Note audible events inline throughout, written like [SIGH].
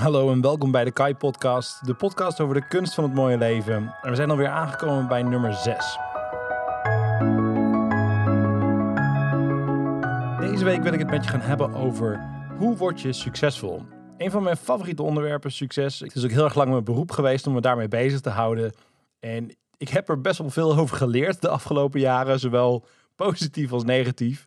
Hallo en welkom bij de Kai Podcast, de podcast over de kunst van het mooie leven. En we zijn alweer aangekomen bij nummer 6. Deze week wil ik het met je gaan hebben over hoe word je succesvol. Een van mijn favoriete onderwerpen, succes. Het is ook heel erg lang mijn beroep geweest om me daarmee bezig te houden. En ik heb er best wel veel over geleerd de afgelopen jaren, zowel positief als negatief.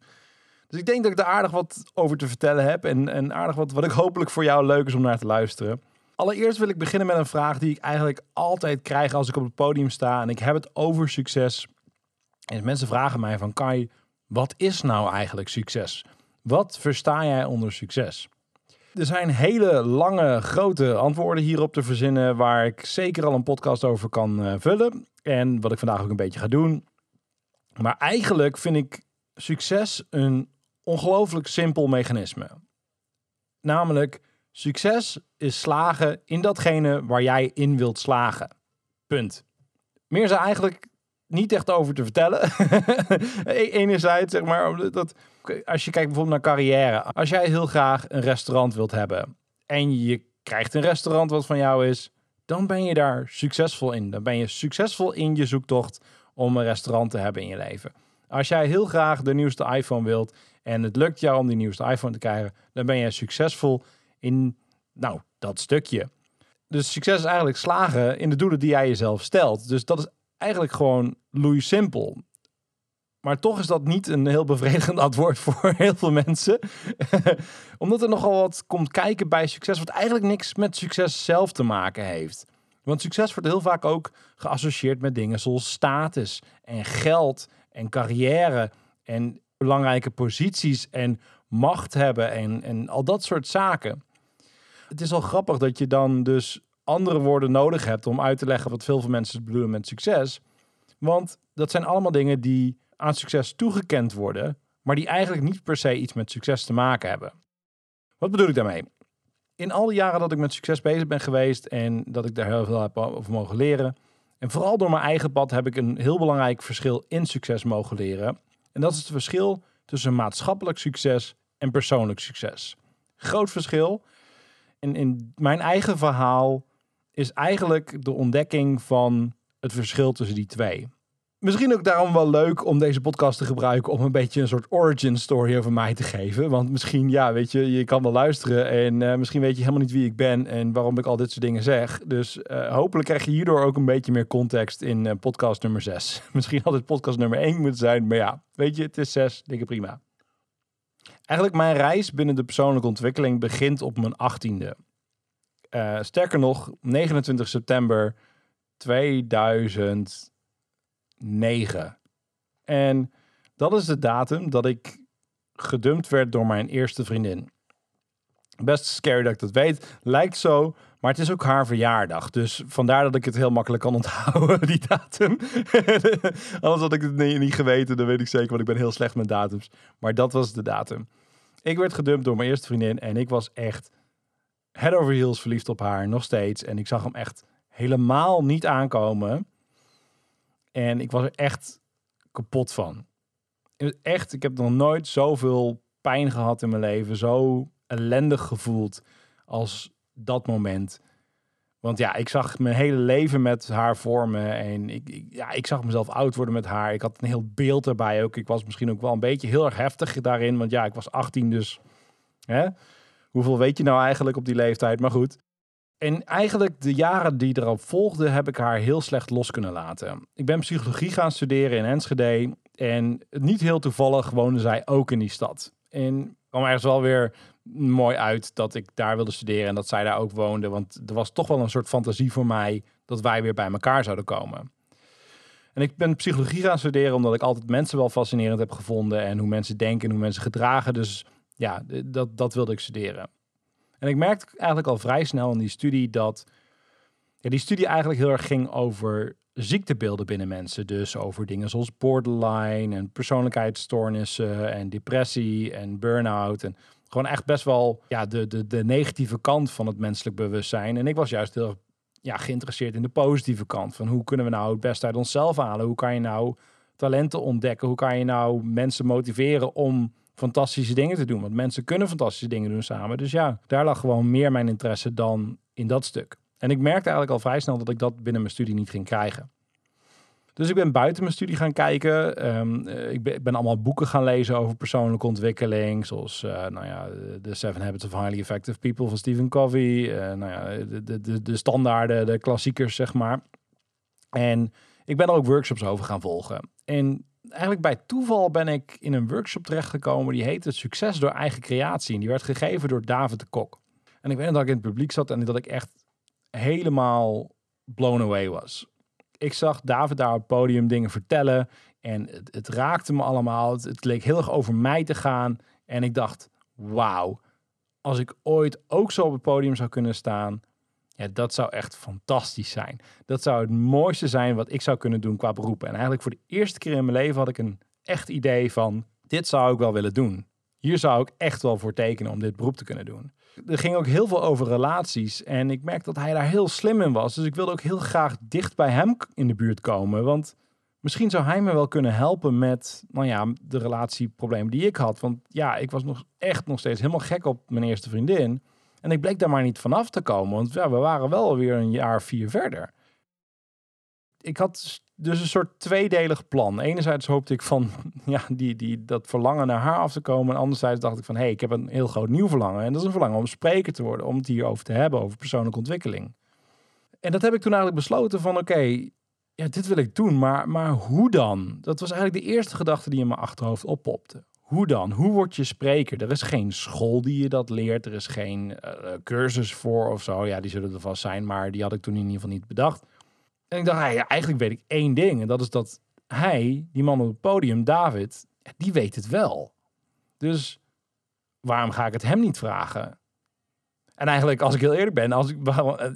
Dus ik denk dat ik er aardig wat over te vertellen heb. En, en aardig wat, wat ik hopelijk voor jou leuk is om naar te luisteren. Allereerst wil ik beginnen met een vraag die ik eigenlijk altijd krijg als ik op het podium sta. En ik heb het over succes. En mensen vragen mij van Kai, wat is nou eigenlijk succes? Wat versta jij onder succes? Er zijn hele lange, grote antwoorden hierop te verzinnen, waar ik zeker al een podcast over kan uh, vullen. En wat ik vandaag ook een beetje ga doen. Maar eigenlijk vind ik succes een ongelooflijk simpel mechanisme. Namelijk, succes is slagen in datgene waar jij in wilt slagen. Punt. Meer is er eigenlijk niet echt over te vertellen. [LAUGHS] E-, enerzijds, zeg maar, dat, als je kijkt bijvoorbeeld naar carrière. Als jij heel graag een restaurant wilt hebben en je krijgt een restaurant wat van jou is, dan ben je daar succesvol in. Dan ben je succesvol in je zoektocht om een restaurant te hebben in je leven. Als jij heel graag de nieuwste iPhone wilt en het lukt jou om die nieuwste iPhone te krijgen, dan ben je succesvol in nou, dat stukje. Dus succes is eigenlijk slagen in de doelen die jij jezelf stelt. Dus dat is eigenlijk gewoon loei simpel. Maar toch is dat niet een heel bevredigend [LAUGHS] antwoord voor heel veel mensen. [LAUGHS] Omdat er nogal wat komt kijken bij succes, wat eigenlijk niks met succes zelf te maken heeft. Want succes wordt heel vaak ook geassocieerd met dingen zoals status en geld en carrière en belangrijke posities en macht hebben en, en al dat soort zaken. Het is al grappig dat je dan dus andere woorden nodig hebt om uit te leggen wat veel van mensen bedoelen met succes. Want dat zijn allemaal dingen die aan succes toegekend worden, maar die eigenlijk niet per se iets met succes te maken hebben. Wat bedoel ik daarmee? In al die jaren dat ik met succes bezig ben geweest en dat ik daar heel veel heb over mogen leren, en vooral door mijn eigen pad heb ik een heel belangrijk verschil in succes mogen leren. En dat is het verschil tussen maatschappelijk succes en persoonlijk succes. Groot verschil. En in mijn eigen verhaal is eigenlijk de ontdekking van het verschil tussen die twee. Misschien ook daarom wel leuk om deze podcast te gebruiken om een beetje een soort origin story over mij te geven. Want misschien, ja, weet je, je kan wel luisteren en uh, misschien weet je helemaal niet wie ik ben en waarom ik al dit soort dingen zeg. Dus uh, hopelijk krijg je hierdoor ook een beetje meer context in uh, podcast nummer 6. [LAUGHS] misschien had het podcast nummer 1 moeten zijn, maar ja, weet je, het is 6, dikke prima. Eigenlijk mijn reis binnen de persoonlijke ontwikkeling begint op mijn 18e. sterker nog, 29 september 2000. 9. En dat is de datum dat ik gedumpt werd door mijn eerste vriendin. Best scary dat ik dat weet. Lijkt zo, maar het is ook haar verjaardag. Dus vandaar dat ik het heel makkelijk kan [LAUGHS] onthouden, die datum. [LAUGHS] Anders had ik het niet geweten, dan weet ik zeker, want ik ben heel slecht met datums. Maar dat was de datum. Ik werd gedumpt door mijn eerste vriendin en ik was echt head over heels verliefd op haar, nog steeds. En ik zag hem echt helemaal niet aankomen. En ik was er echt kapot van. Echt, ik heb nog nooit zoveel pijn gehad in mijn leven. Zo ellendig gevoeld als dat moment. Want ja, ik zag mijn hele leven met haar vormen. En ik, ja, ik zag mezelf oud worden met haar. Ik had een heel beeld erbij ook. Ik was misschien ook wel een beetje heel erg heftig daarin. Want ja, ik was 18, dus hè? hoeveel weet je nou eigenlijk op die leeftijd? Maar goed. En eigenlijk de jaren die erop volgden, heb ik haar heel slecht los kunnen laten. Ik ben psychologie gaan studeren in Enschede. En niet heel toevallig woonde zij ook in die stad. En kwam ergens wel weer mooi uit dat ik daar wilde studeren en dat zij daar ook woonde. Want er was toch wel een soort fantasie voor mij dat wij weer bij elkaar zouden komen. En ik ben psychologie gaan studeren omdat ik altijd mensen wel fascinerend heb gevonden. En hoe mensen denken en hoe mensen gedragen. Dus ja, dat, dat wilde ik studeren. En ik merkte eigenlijk al vrij snel in die studie dat ja, die studie eigenlijk heel erg ging over ziektebeelden binnen mensen. Dus over dingen zoals borderline en persoonlijkheidsstoornissen en depressie en burn-out. En gewoon echt best wel ja, de, de, de negatieve kant van het menselijk bewustzijn. En ik was juist heel ja, geïnteresseerd in de positieve kant. Van hoe kunnen we nou het beste uit onszelf halen? Hoe kan je nou talenten ontdekken? Hoe kan je nou mensen motiveren om fantastische dingen te doen. Want mensen kunnen fantastische dingen doen samen. Dus ja, daar lag gewoon meer mijn interesse dan in dat stuk. En ik merkte eigenlijk al vrij snel dat ik dat binnen mijn studie niet ging krijgen. Dus ik ben buiten mijn studie gaan kijken. Ehm, eh, ik, ben, allemaal boeken gaan lezen over persoonlijke ontwikkeling. Zoals uh, nou ja, The Seven Habits of Highly Effective People van Stephen Covey. Uh, nou ja, de, de, de standaarden, de klassiekers, zeg maar. En ik ben er ook workshops over gaan volgen. En eigenlijk bij toeval ben ik in een workshop terechtgekomen. Die heette Succes door eigen creatie. En die werd gegeven door David de Kok. En ik weet dat ik in het publiek zat en dat ik echt helemaal blown away was ik zag David daar op het podium dingen vertellen. En het, het raakte me allemaal. Het, het, leek heel erg over mij te gaan. En ik dacht, wauw. Als ik ooit ook zo op het podium zou kunnen staan. Ja, dat zou echt fantastisch zijn. Dat zou het mooiste zijn wat ik zou kunnen doen qua beroep. En eigenlijk voor de eerste keer in mijn leven had ik een echt idee van... Dit zou ik wel willen doen. Hier zou ik echt wel voor tekenen om dit beroep te kunnen doen er ging ook heel veel over relaties. En ik merkte dat hij daar heel slim in was. Dus ik wilde ook heel graag dicht bij hem in de buurt komen. Want misschien zou hij me wel kunnen helpen met nou ja, de relatieproblemen die ik had. Want ja, ik was nog echt nog steeds helemaal gek op mijn eerste vriendin. En ik bleek daar maar niet vanaf te komen. Want ja, we waren wel weer een jaar vier verder. Ik had dus een soort tweedelig plan. Enerzijds hoopte ik van [LAUGHS] ja, die, die, dat verlangen naar haar af te komen. En anderzijds dacht ik van hé, hey, ik heb een heel groot nieuw verlangen. En dat is een verlangen om spreker te worden, om het hierover te hebben, over persoonlijke ontwikkeling. En dat heb ik toen eigenlijk besloten van oké, ja, dit wil ik doen, maar, maar hoe dan? Dat was eigenlijk de eerste gedachte die in mijn achterhoofd oppopte. Hoe dan? Hoe word je spreker? Er is geen school die je dat leert. Er is geen uh, cursus voor of zo. Ja, die zullen er vast zijn, maar die had ik toen in ieder geval niet bedacht. En ik dacht, eigenlijk weet ik één ding. En dat is dat hij, die man op het podium, David, die weet het wel. Dus waarom ga ik het hem niet vragen? En eigenlijk, als ik heel eerlijk ben, als ik,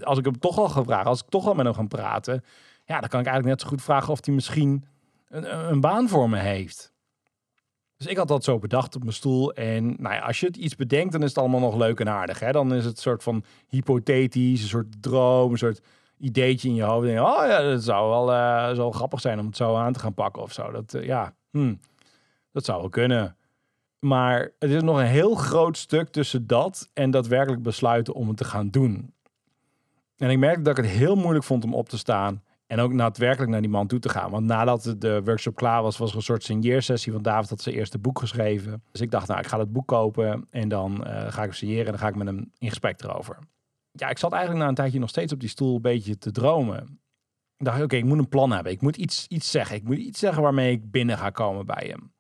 als ik hem toch al ga vragen, als ik toch al met hem ga praten, ja, dan kan ik eigenlijk net zo goed vragen of hij misschien een, een baan voor me heeft. Dus ik had dat zo bedacht op mijn stoel. En nou ja, als je het iets bedenkt, dan is het allemaal nog leuk en aardig. Hè? Dan is het een soort van hypothetisch, een soort droom, een soort ideetje in je hoofd. Oh ja, dat zou wel zo grappig zijn om het zo aan te gaan pakken of zo. Dat, uh, ja, hmm, dat zou wel kunnen. Maar het is nog een heel groot stuk tussen dat en daadwerkelijk besluiten om het te gaan doen. En ik merkte dat ik het heel moeilijk vond om op te staan en ook daadwerkelijk naar die man toe te gaan. Want nadat de workshop klaar was, was er een soort signeersessie van David had zijn eerste boek geschreven. Dus ik dacht, nou, ik ga het boek kopen en dan uh, ga ik signeren en dan ga ik met hem in gesprek erover ja, ik zat eigenlijk na een tijdje nog steeds op die stoel een beetje te dromen. Ik dacht, oké, ik moet een plan hebben. Ik moet iets, iets zeggen. Ik moet iets zeggen waarmee ik binnen ga komen bij hem.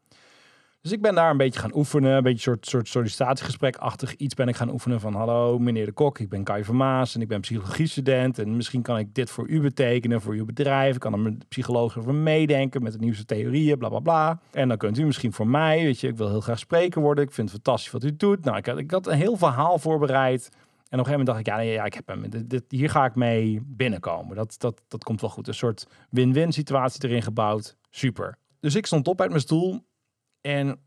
Dus ik ben daar een beetje gaan oefenen. Een beetje een soort, soort sollicitatiegesprekachtig iets ben ik gaan oefenen van... Hallo, meneer de Kok, ik ben Kai van Maas en ik ben psychologie-student. En misschien kan ik dit voor u betekenen, voor uw bedrijf. Ik kan er met psycholoog over meedenken met de nieuwste theorieën, bla bla bla. En dan kunt u misschien voor mij, weet je, ik wil heel graag spreker worden. Ik vind het fantastisch wat u doet. Nou, ik had, ik had een heel verhaal voorbereid en op een gegeven moment dacht ik, ja, ja ik heb hem. Dit, hier ga ik mee binnenkomen. Dat, dat, dat komt wel goed. Een soort win-win situatie erin gebouwd. Super. Dus ik stond op uit mijn stoel. En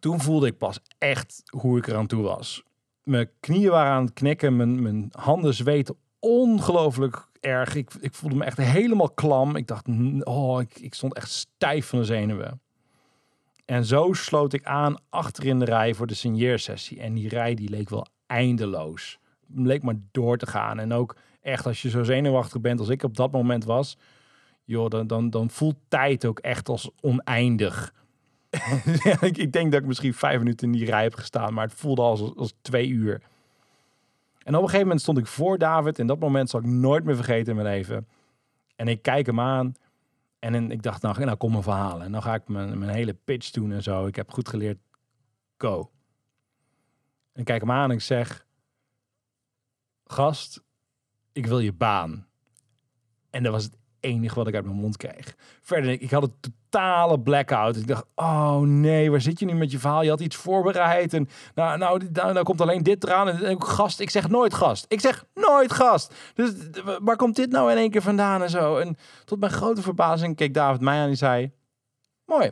toen voelde ik pas echt hoe ik eraan toe was. Mijn knieën waren aan het knikken. Mijn, mijn handen zweten ongelooflijk erg. Ik, ik voelde me echt helemaal klam. Ik dacht, oh, ik, ik stond echt stijf van de zenuwen. En zo sloot ik aan achter in de rij voor de signeersessie. En die rij die leek wel eindeloos. Leek maar door te gaan. En ook echt als je zo zenuwachtig bent als ik op dat moment was, joh, dan, dan, dan voelt tijd ook echt als oneindig. [LAUGHS] ik, ik, denk dat ik misschien vijf minuten in die rij heb gestaan, maar het voelde als, als twee uur. En op een gegeven moment stond ik voor David. En dat moment zal ik nooit meer vergeten in mijn leven. En ik kijk hem aan. En ik dacht, nou, nou kom mijn verhalen. En dan ga ik mijn, mijn hele pitch doen en zo. Ik heb goed geleerd. Go. En kijk hem aan en ik zeg: Gast, ik wil je baan. En dat was het enige wat ik uit mijn mond kreeg. Verder, ik had een totale blackout. Ik dacht, oh nee, waar zit je nu met je verhaal? Je had iets voorbereid en nou, nou, nou, nou komt alleen dit eraan. En gast, ik zeg nooit gast. Ik zeg nooit gast. Dus waar komt dit nou in één keer vandaan en zo? En tot mijn grote verbazing keek David mij aan en zei, mooi,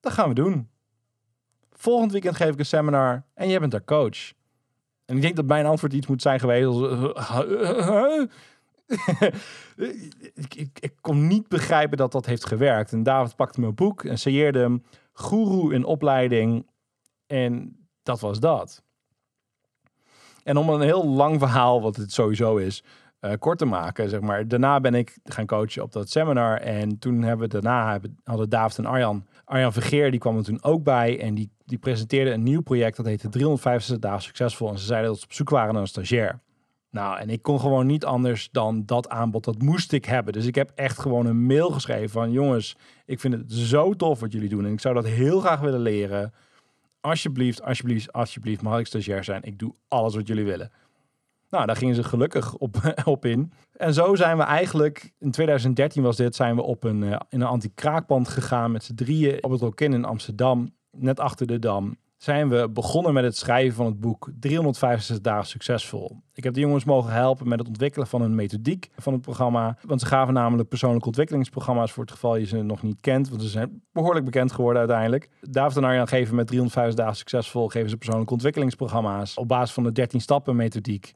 dat gaan we doen. Volgend weekend geef ik een seminar en jij bent daar coach. En ik denk dat mijn antwoord iets moet zijn geweest als... [LAUGHS] [LAUGHS] ik, ik, ik, kon niet begrijpen dat dat heeft gewerkt. En David pakte mijn boek en sailleerde hem. Guru in opleiding. En dat was dat. En om een heel lang verhaal, wat het sowieso is, uh, kort te maken, zeg maar. Daarna ben ik gaan coachen op dat seminar. En toen hebben we daarna hadden David en Arjan. Arjan Vergeer, die kwam er toen ook bij. En die, die presenteerde een nieuw project. Dat heette 365 dagen succesvol. En ze zeiden dat ze op zoek waren naar een stagiair. Nou, en ik kon gewoon niet anders dan dat aanbod. Dat moest ik hebben. Dus ik heb echt gewoon een mail geschreven van... jongens, ik vind het zo tof wat jullie doen. En ik zou dat heel graag willen leren. Alsjeblieft, alsjeblieft, alsjeblieft mag ik stagiair zijn. Ik doe alles wat jullie willen. Nou, daar gingen ze gelukkig op, [LAUGHS] in. En zo zijn we eigenlijk, in 2013 was dit, zijn we op een, uh, in een anti-kraakband gegaan met z'n drieën op het Rokin in Amsterdam, net achter de Dam. Zijn we begonnen met het schrijven van het boek 365 dagen succesvol. Ik heb de jongens mogen helpen met het ontwikkelen van een methodiek van het programma. Want ze gaven namelijk persoonlijke ontwikkelingsprogramma's voor het geval je ze nog niet kent. Want ze zijn behoorlijk bekend geworden uiteindelijk. David en Arjan geven met 350 dagen succesvol geven ze persoonlijke ontwikkelingsprogramma's op basis van de 13 stappen methodiek.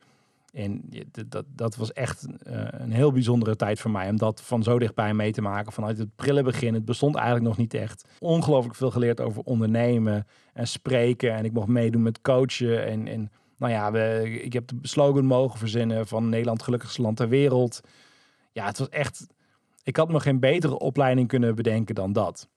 En dat, dat was echt uh, een heel bijzondere tijd voor mij. Om dat van zo dichtbij mee te maken. Vanuit het prille begin. Het bestond eigenlijk nog niet echt. Ongelooflijk veel geleerd over ondernemen en spreken. En ik mocht meedoen met coachen. En, en nou ja, we, ik heb de slogan mogen verzinnen van Nederland gelukkigste land ter wereld. Ja, het was echt... Ik had me geen betere opleiding kunnen bedenken dan dat.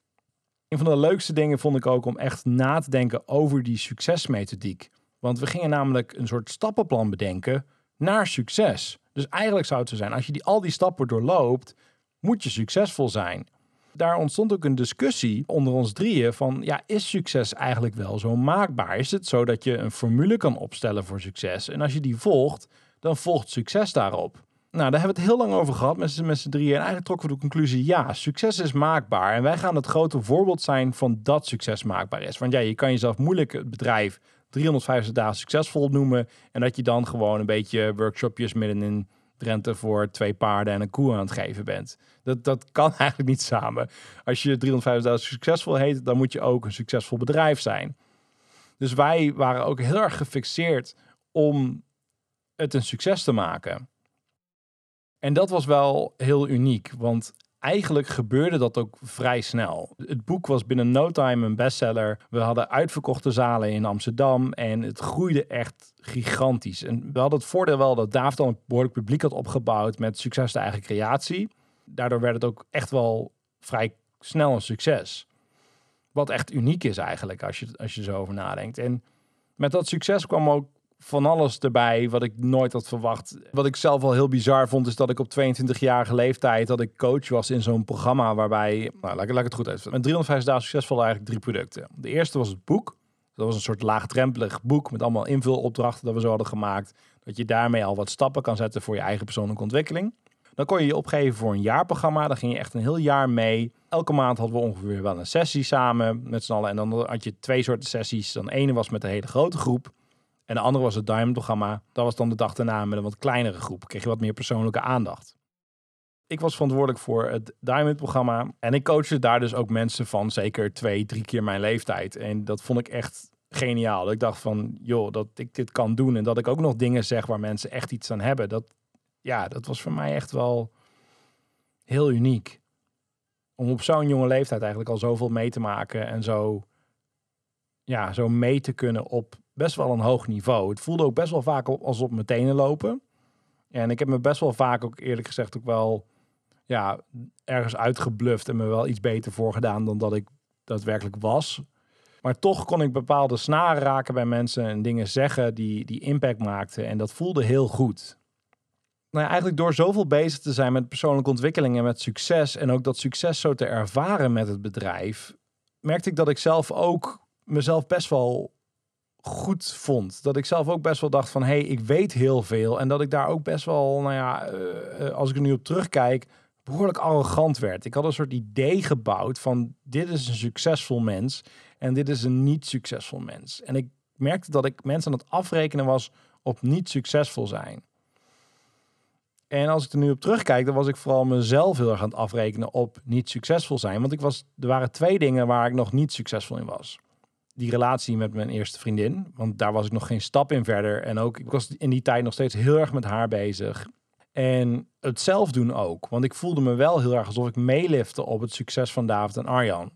Een van de leukste dingen vond ik ook om echt na te denken over die succesmethodiek. Want we gingen namelijk een soort stappenplan bedenken naar succes. Dus eigenlijk zou het zo zijn, als je die, al die stappen doorloopt, moet je succesvol zijn. Daar ontstond ook een discussie onder ons drieën van, ja, is succes eigenlijk wel zo maakbaar? Is het zo dat je een formule kan opstellen voor succes? En als je die volgt, dan volgt succes daarop. Nou, daar hebben we het heel lang over gehad met z'n drieën. En eigenlijk trokken we de conclusie, ja, succes is maakbaar. En wij gaan het grote voorbeeld zijn van dat succes maakbaar is. Want ja, je kan jezelf moeilijk het bedrijf 350 dagen succesvol noemen. En dat je dan gewoon een beetje workshopjes midden in Drenthe voor twee paarden en een koe aan het geven bent. Dat, dat kan [LAUGHS] eigenlijk niet samen. Als je 350 dagen succesvol heet, dan moet je ook een succesvol bedrijf zijn. Dus wij waren ook heel erg gefixeerd om het een succes te maken. En dat was wel heel uniek, want eigenlijk gebeurde dat ook vrij snel. Het boek was binnen no time een bestseller. We hadden uitverkochte zalen in Amsterdam en het groeide echt gigantisch. En we hadden het voordeel wel dat David al een behoorlijk publiek had opgebouwd met succes de eigen creatie. Daardoor werd het ook echt wel vrij snel een succes. Wat echt uniek is eigenlijk als je, als je zo over nadenkt. En met dat succes kwam ook van alles erbij wat ik nooit had verwacht. Wat ik zelf wel heel bizar vond, is dat ik op 22-jarige leeftijd dat ik coach was in zo'n programma waarbij, nou, laat, ik het goed even. Met 350 dagen succesvol eigenlijk drie producten. De eerste was het boek. Dat was een soort laagdrempelig boek met allemaal invulopdrachten dat we zo hadden gemaakt. Dat je daarmee al wat stappen kan zetten voor je eigen persoonlijke ontwikkeling. Dan kon je je opgeven voor een jaarprogramma. Dan ging je echt een heel jaar mee. Elke maand hadden we ongeveer wel een sessie samen met z'n allen. En dan had je twee soorten sessies. Dan ene was met een hele grote groep. En de andere was het Diamond-programma. Dat was dan de dag daarna met een wat kleinere groep. Kreeg je wat meer persoonlijke aandacht. Ik was verantwoordelijk voor het Diamond-programma. En ik coachte daar dus ook mensen van zeker twee, drie keer mijn leeftijd. En dat vond ik echt geniaal. Dat ik dacht van, joh, dat ik dit kan doen. En dat ik ook nog dingen zeg waar mensen echt iets aan hebben. Dat, ja, dat was voor mij echt wel heel uniek. Om op zo'n jonge leeftijd eigenlijk al zoveel mee te maken. En zo, ja, zo mee te kunnen op best wel een hoog niveau. Het voelde ook best wel vaak als op mijn tenen lopen. En ik heb me best wel vaak ook eerlijk gezegd ook wel ja, ergens uitgebluft en me wel iets beter voorgedaan dan dat ik daadwerkelijk was. Maar toch kon ik bepaalde snaren raken bij mensen en dingen zeggen die, die impact maakten. En dat voelde heel goed. Nou eigenlijk door zoveel bezig te zijn met persoonlijke ontwikkeling en met succes. En ook dat succes zo te ervaren met het bedrijf. Merkte ik dat ik zelf ook mezelf best wel goed vond. Dat ik zelf ook best wel dacht van, hé, hey, ik weet heel veel. En dat ik daar ook best wel, nou ja, eh, eh, als ik er nu op terugkijk, behoorlijk arrogant werd. Ik had een soort idee gebouwd van, dit is een succesvol mens en dit is een niet succesvol mens. En ik merkte dat ik mensen aan het afrekenen was op niet succesvol zijn. En als ik er nu op terugkijk, dan was ik vooral mezelf heel erg aan het afrekenen op niet succesvol zijn. Want ik was, er waren twee dingen waar ik nog niet succesvol in was die relatie met mijn eerste vriendin. Want daar was ik nog geen stap in verder. En ook, ik was in die tijd nog steeds heel erg met haar bezig. En het zelf doen ook. Want ik voelde me wel heel erg alsof ik meelifte op het succes van David en Arjan.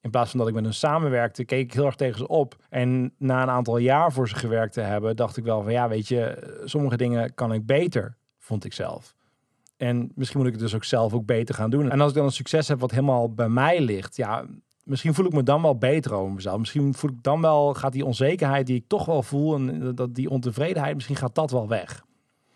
In plaats van dat ik met hen samenwerkte, keek ik heel erg tegen ze op. En na een aantal jaar voor ze gewerkt te hebben, dacht ik wel van ja, weet je, sommige dingen kan ik beter, vond ik zelf. En misschien moet ik het dus ook zelf ook beter gaan doen. En als ik dan een succes heb wat helemaal bij mij ligt, ja, misschien voel ik me dan wel beter over mezelf. Misschien voel ik dan wel, gaat die onzekerheid die ik toch wel voel en dat die ontevredenheid, misschien gaat dat wel weg.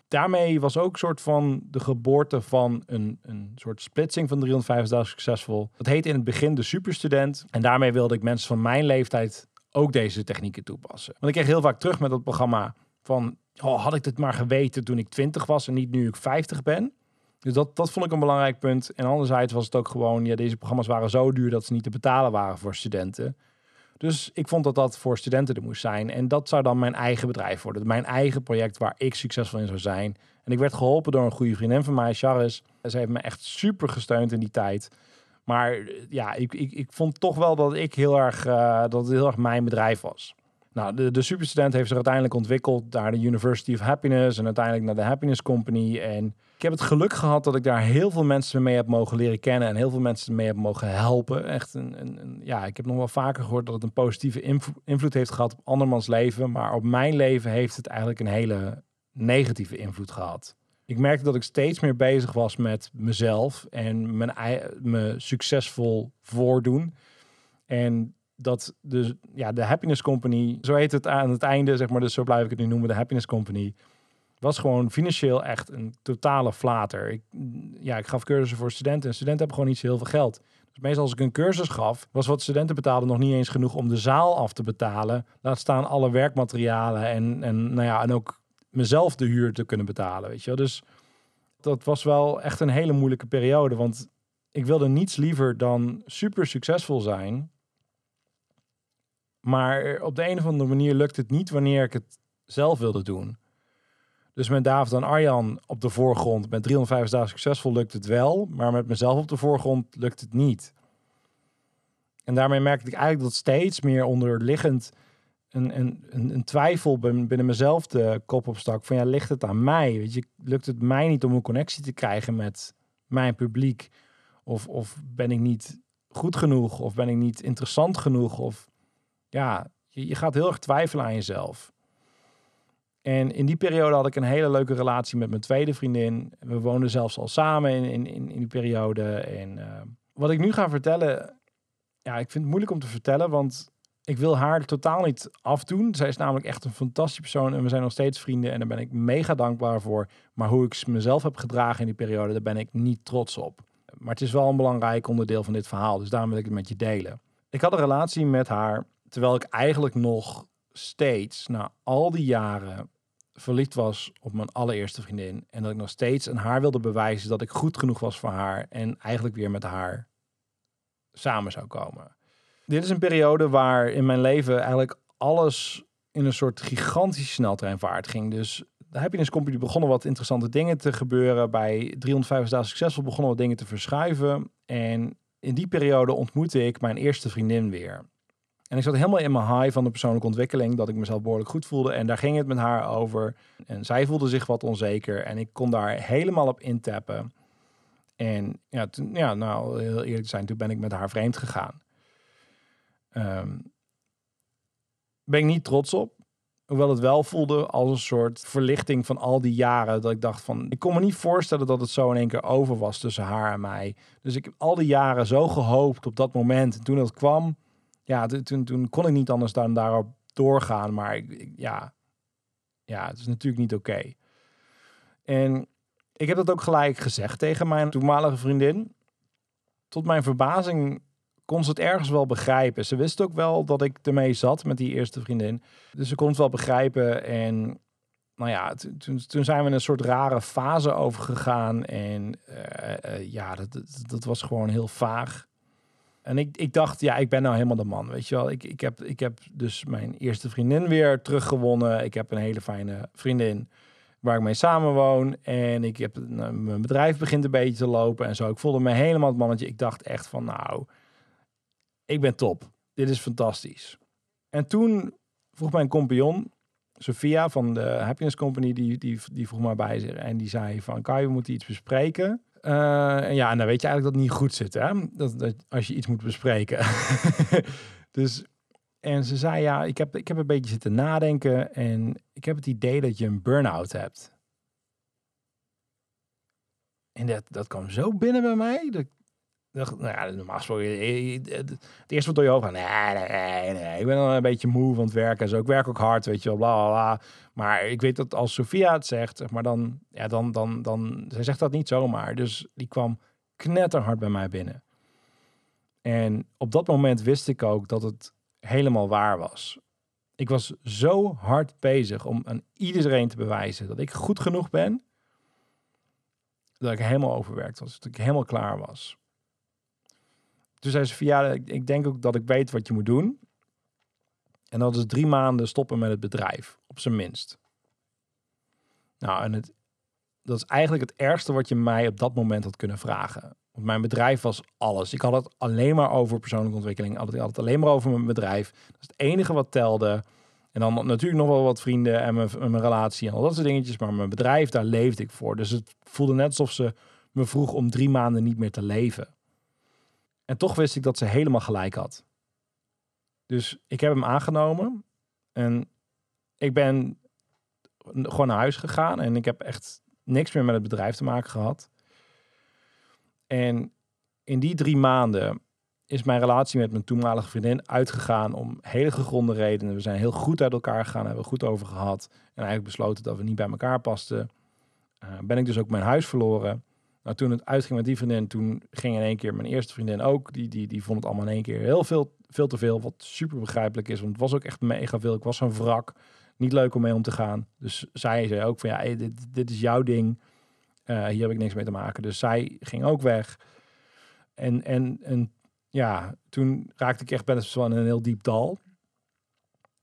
Daarmee was ook een soort van de geboorte van een, een soort splitsing van 350 dagen succesvol. Dat heette in het begin de superstudent. En daarmee wilde ik mensen van mijn leeftijd ook deze technieken toepassen. Want ik kreeg heel vaak terug met dat programma van, oh, had ik dit maar geweten toen ik 20 was en niet nu ik 50 ben. Dus dat, dat vond ik een belangrijk punt. En anderzijds was het ook gewoon, ja, deze programma's waren zo duur dat ze niet te betalen waren voor studenten. Dus ik vond dat dat voor studenten er moest zijn. En dat zou dan mijn eigen bedrijf worden. Mijn eigen project waar ik succesvol in zou zijn. En ik werd geholpen door een goede vriendin van mij, Charis. Ze heeft me echt super gesteund in die tijd. Maar ja, ik, ik, ik vond toch wel dat ik heel erg, uh, dat het heel erg mijn bedrijf was. Nou, de, de superstudent heeft zich uiteindelijk ontwikkeld naar de University of Happiness en uiteindelijk naar de Happiness Company. En ik heb het geluk gehad dat ik daar heel veel mensen mee heb mogen leren kennen en heel veel mensen mee heb mogen helpen. Echt een, een, een ja, ik heb nog wel vaker gehoord dat het een positieve invloed heeft gehad op andermans leven, maar op mijn leven heeft het eigenlijk een hele negatieve invloed gehad. Ik merkte dat ik steeds meer bezig was met mezelf en mijn, me succesvol voordoen. En dat de, ja, de Happiness Company, zo heet het aan het einde, zeg maar, dus zo blijf ik het nu noemen, de Happiness Company, was gewoon financieel echt een totale flater. Ik, ja, ik gaf cursussen voor studenten en studenten hebben gewoon niet zo heel veel geld. Dus meestal als ik een cursus gaf, was wat studenten betaalden nog niet eens genoeg om de zaal af te betalen. Laat staan alle werkmaterialen en, en, nou ja, en ook mezelf de huur te kunnen betalen, weet je wel. Dus dat was wel echt een hele moeilijke periode, want ik wilde niets liever dan super succesvol zijn maar op de een of andere manier lukt het niet wanneer ik het zelf wilde doen. Dus met David en Arjan op de voorgrond, met 350 dagen succesvol lukt het wel, maar met mezelf op de voorgrond lukt het niet. En daarmee merkte ik eigenlijk dat steeds meer onderliggend een, een, een, twijfel binnen mezelf de kop opstak. Van ja, ligt het aan mij? Weet je, lukt het mij niet om een connectie te krijgen met mijn publiek? Of, of ben ik niet goed genoeg? Of ben ik niet interessant genoeg? Of ja, je, je gaat heel erg twijfelen aan jezelf. En in die periode had ik een hele leuke relatie met mijn tweede vriendin. We woonden zelfs al samen in, in, in, die periode. En uh, wat ik nu ga vertellen, ja, ik vind het moeilijk om te vertellen, want ik wil haar totaal niet afdoen. Zij is namelijk echt een fantastische persoon en we zijn nog steeds vrienden en daar ben ik mega dankbaar voor. Maar hoe ik mezelf heb gedragen in die periode, daar ben ik niet trots op. Maar het is wel een belangrijk onderdeel van dit verhaal, dus daarom wil ik het met je delen. Ik had een relatie met haar Terwijl ik eigenlijk nog steeds, na al die jaren, verliefd was op mijn allereerste vriendin. En dat ik nog steeds aan haar wilde bewijzen dat ik goed genoeg was voor haar. En eigenlijk weer met haar samen zou komen. Dit is een periode waar in mijn leven eigenlijk alles in een soort gigantische sneltreinvaart ging. Dus de Happiness Company begonnen wat interessante dingen te gebeuren. Bij 350 dagen succesvol begonnen wat dingen te verschuiven. En in die periode ontmoette ik mijn eerste vriendin weer. En ik zat helemaal in mijn high van de persoonlijke ontwikkeling, dat ik mezelf behoorlijk goed voelde. En daar ging het met haar over. En zij voelde zich wat onzeker en ik kon daar helemaal op intappen. En ja, toen, ja, nou, heel eerlijk zijn, toen ben ik met haar vreemd gegaan. Um, ben ik niet trots op. Hoewel het wel voelde als een soort verlichting van al die jaren. Dat ik dacht van, ik kon me niet voorstellen dat het zo in één keer over was tussen haar en mij. Dus ik heb al die jaren zo gehoopt op dat moment. En toen dat kwam, ja, toen, toen kon ik niet anders dan daarop doorgaan. Maar ik, ja, ja, het is natuurlijk niet oké. En ik heb dat ook gelijk gezegd tegen mijn toenmalige vriendin. Tot mijn verbazing kon ze het ergens wel begrijpen. Ze wist ook wel dat ik ermee zat met die eerste vriendin. Dus ze kon het wel begrijpen. En nou ja, toen, zijn we in een soort rare fase overgegaan. En uh, uh, ja, dat, dat, was gewoon heel vaag. En ik, ik dacht, ja, ik ben nou helemaal de man, weet je wel. Ik, ik, heb, ik heb dus mijn eerste vriendin weer teruggewonnen. Ik heb een hele fijne vriendin waar ik mee samenwoon. En ik heb, nou, mijn bedrijf begint een beetje te lopen en zo. Ik voelde me helemaal het mannetje. Ik dacht echt van, nou, ik ben top. Dit is fantastisch. En toen vroeg mijn compagnon, Sophia van de Happiness Company, die, die, die vroeg maar bij zich. En die zei van, Kai, we moeten iets bespreken. Uh, ja, en dan weet je eigenlijk dat het niet goed zit, hè? Dat, dat als je iets moet bespreken. [LAUGHS] dus, en ze zei, ja, ik heb, ik heb een beetje zitten nadenken en ik heb het idee dat je een burn-out hebt. En dat, dat kwam zo binnen bij mij. Dat, nou ja, normaal het eerste wat door je hoofd gaat, nee, nee, nee, ik ben al een beetje moe van het werken. Zo, ik werk ook hard, weet je wel, bla, bla, bla. Maar ik weet dat als Sofia het zegt, zeg maar dan, ja, dan, dan, dan, zij zegt dat niet zomaar. Dus die kwam knetterhard bij mij binnen. En op dat moment wist ik ook dat het helemaal waar was. Ik was zo hard bezig om aan iedereen te bewijzen dat ik goed genoeg ben dat ik helemaal overwerkt was. Dat ik helemaal klaar was. Toen zei ze van ja, ik, denk ook dat ik weet wat je moet doen. En dat is drie maanden stoppen met het bedrijf, op zijn minst. Nou, en het, dat is eigenlijk het ergste wat je mij op dat moment had kunnen vragen. Want mijn bedrijf was alles. Ik had het alleen maar over persoonlijke ontwikkeling. Ik had het alleen maar over mijn bedrijf. Dat is het enige wat telde. En dan natuurlijk nog wel wat vrienden en mijn, mijn relatie en al dat soort dingetjes. Maar mijn bedrijf, daar leefde ik voor. Dus het voelde net alsof ze me vroeg om drie maanden niet meer te leven. En toch wist ik dat ze helemaal gelijk had. Dus ik heb hem aangenomen. En ik ben gewoon naar huis gegaan. En ik heb echt niks meer met het bedrijf te maken gehad. En in die drie maanden is mijn relatie met mijn toenmalige vriendin uitgegaan om hele gegronde redenen. We zijn heel goed uit elkaar gegaan, hebben we goed over gehad. En eigenlijk besloten dat we niet bij elkaar pasten. Uh, ben ik dus ook mijn huis verloren. Nou, toen het uitging met die vriendin, toen ging in één keer mijn eerste vriendin ook. Die, die, die vond het allemaal in één keer heel veel, veel te veel. Wat super begrijpelijk is, want het was ook echt mega veel. Ik was een wrak. Niet leuk om mee om te gaan. Dus zij zei ook van ja, dit, dit is jouw ding. Uh, hier heb ik niks mee te maken. Dus zij ging ook weg. En, en, en ja, toen raakte ik echt best wel in een heel diep dal.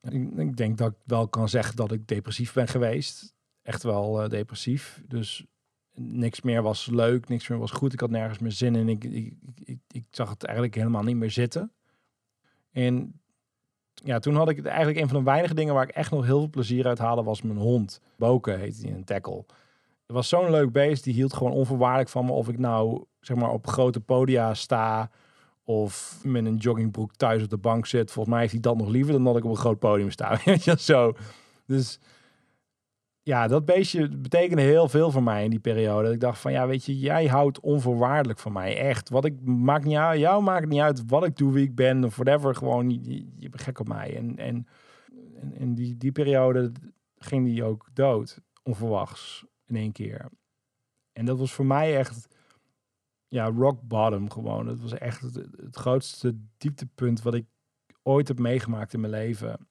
Ik, ik, denk dat ik wel kan zeggen dat ik depressief ben geweest. Echt wel uh, depressief. Dus niks meer was leuk, niks meer was goed. Ik had nergens meer zin in. Ik, ik, ik, ik zag het eigenlijk helemaal niet meer zitten. En ja, toen had ik het eigenlijk een van de weinige dingen waar ik echt nog heel veel plezier uit haalde, was mijn hond. Boken heette hij, een tackle. Het was zo'n leuk beest, die hield gewoon onvoorwaardelijk van me of ik nou zeg maar op grote podia sta of met een joggingbroek thuis op de bank zit. Volgens mij heeft hij dat nog liever dan dat ik op een groot podium sta. [LAUGHS] zo. Dus ja, dat beestje betekende heel veel voor mij in die periode. Ik dacht van, ja, weet je, jij houdt onvoorwaardelijk van mij. Echt. Wat ik maakt niet uit, jou maakt niet uit wat ik doe, wie ik ben of whatever. Gewoon, je, bent gek op mij. En, en, in die, die periode ging die ook dood, onverwachts, in één keer. En dat was voor mij echt, ja, rock bottom gewoon. Dat was echt het, het grootste dieptepunt wat ik ooit heb meegemaakt in mijn leven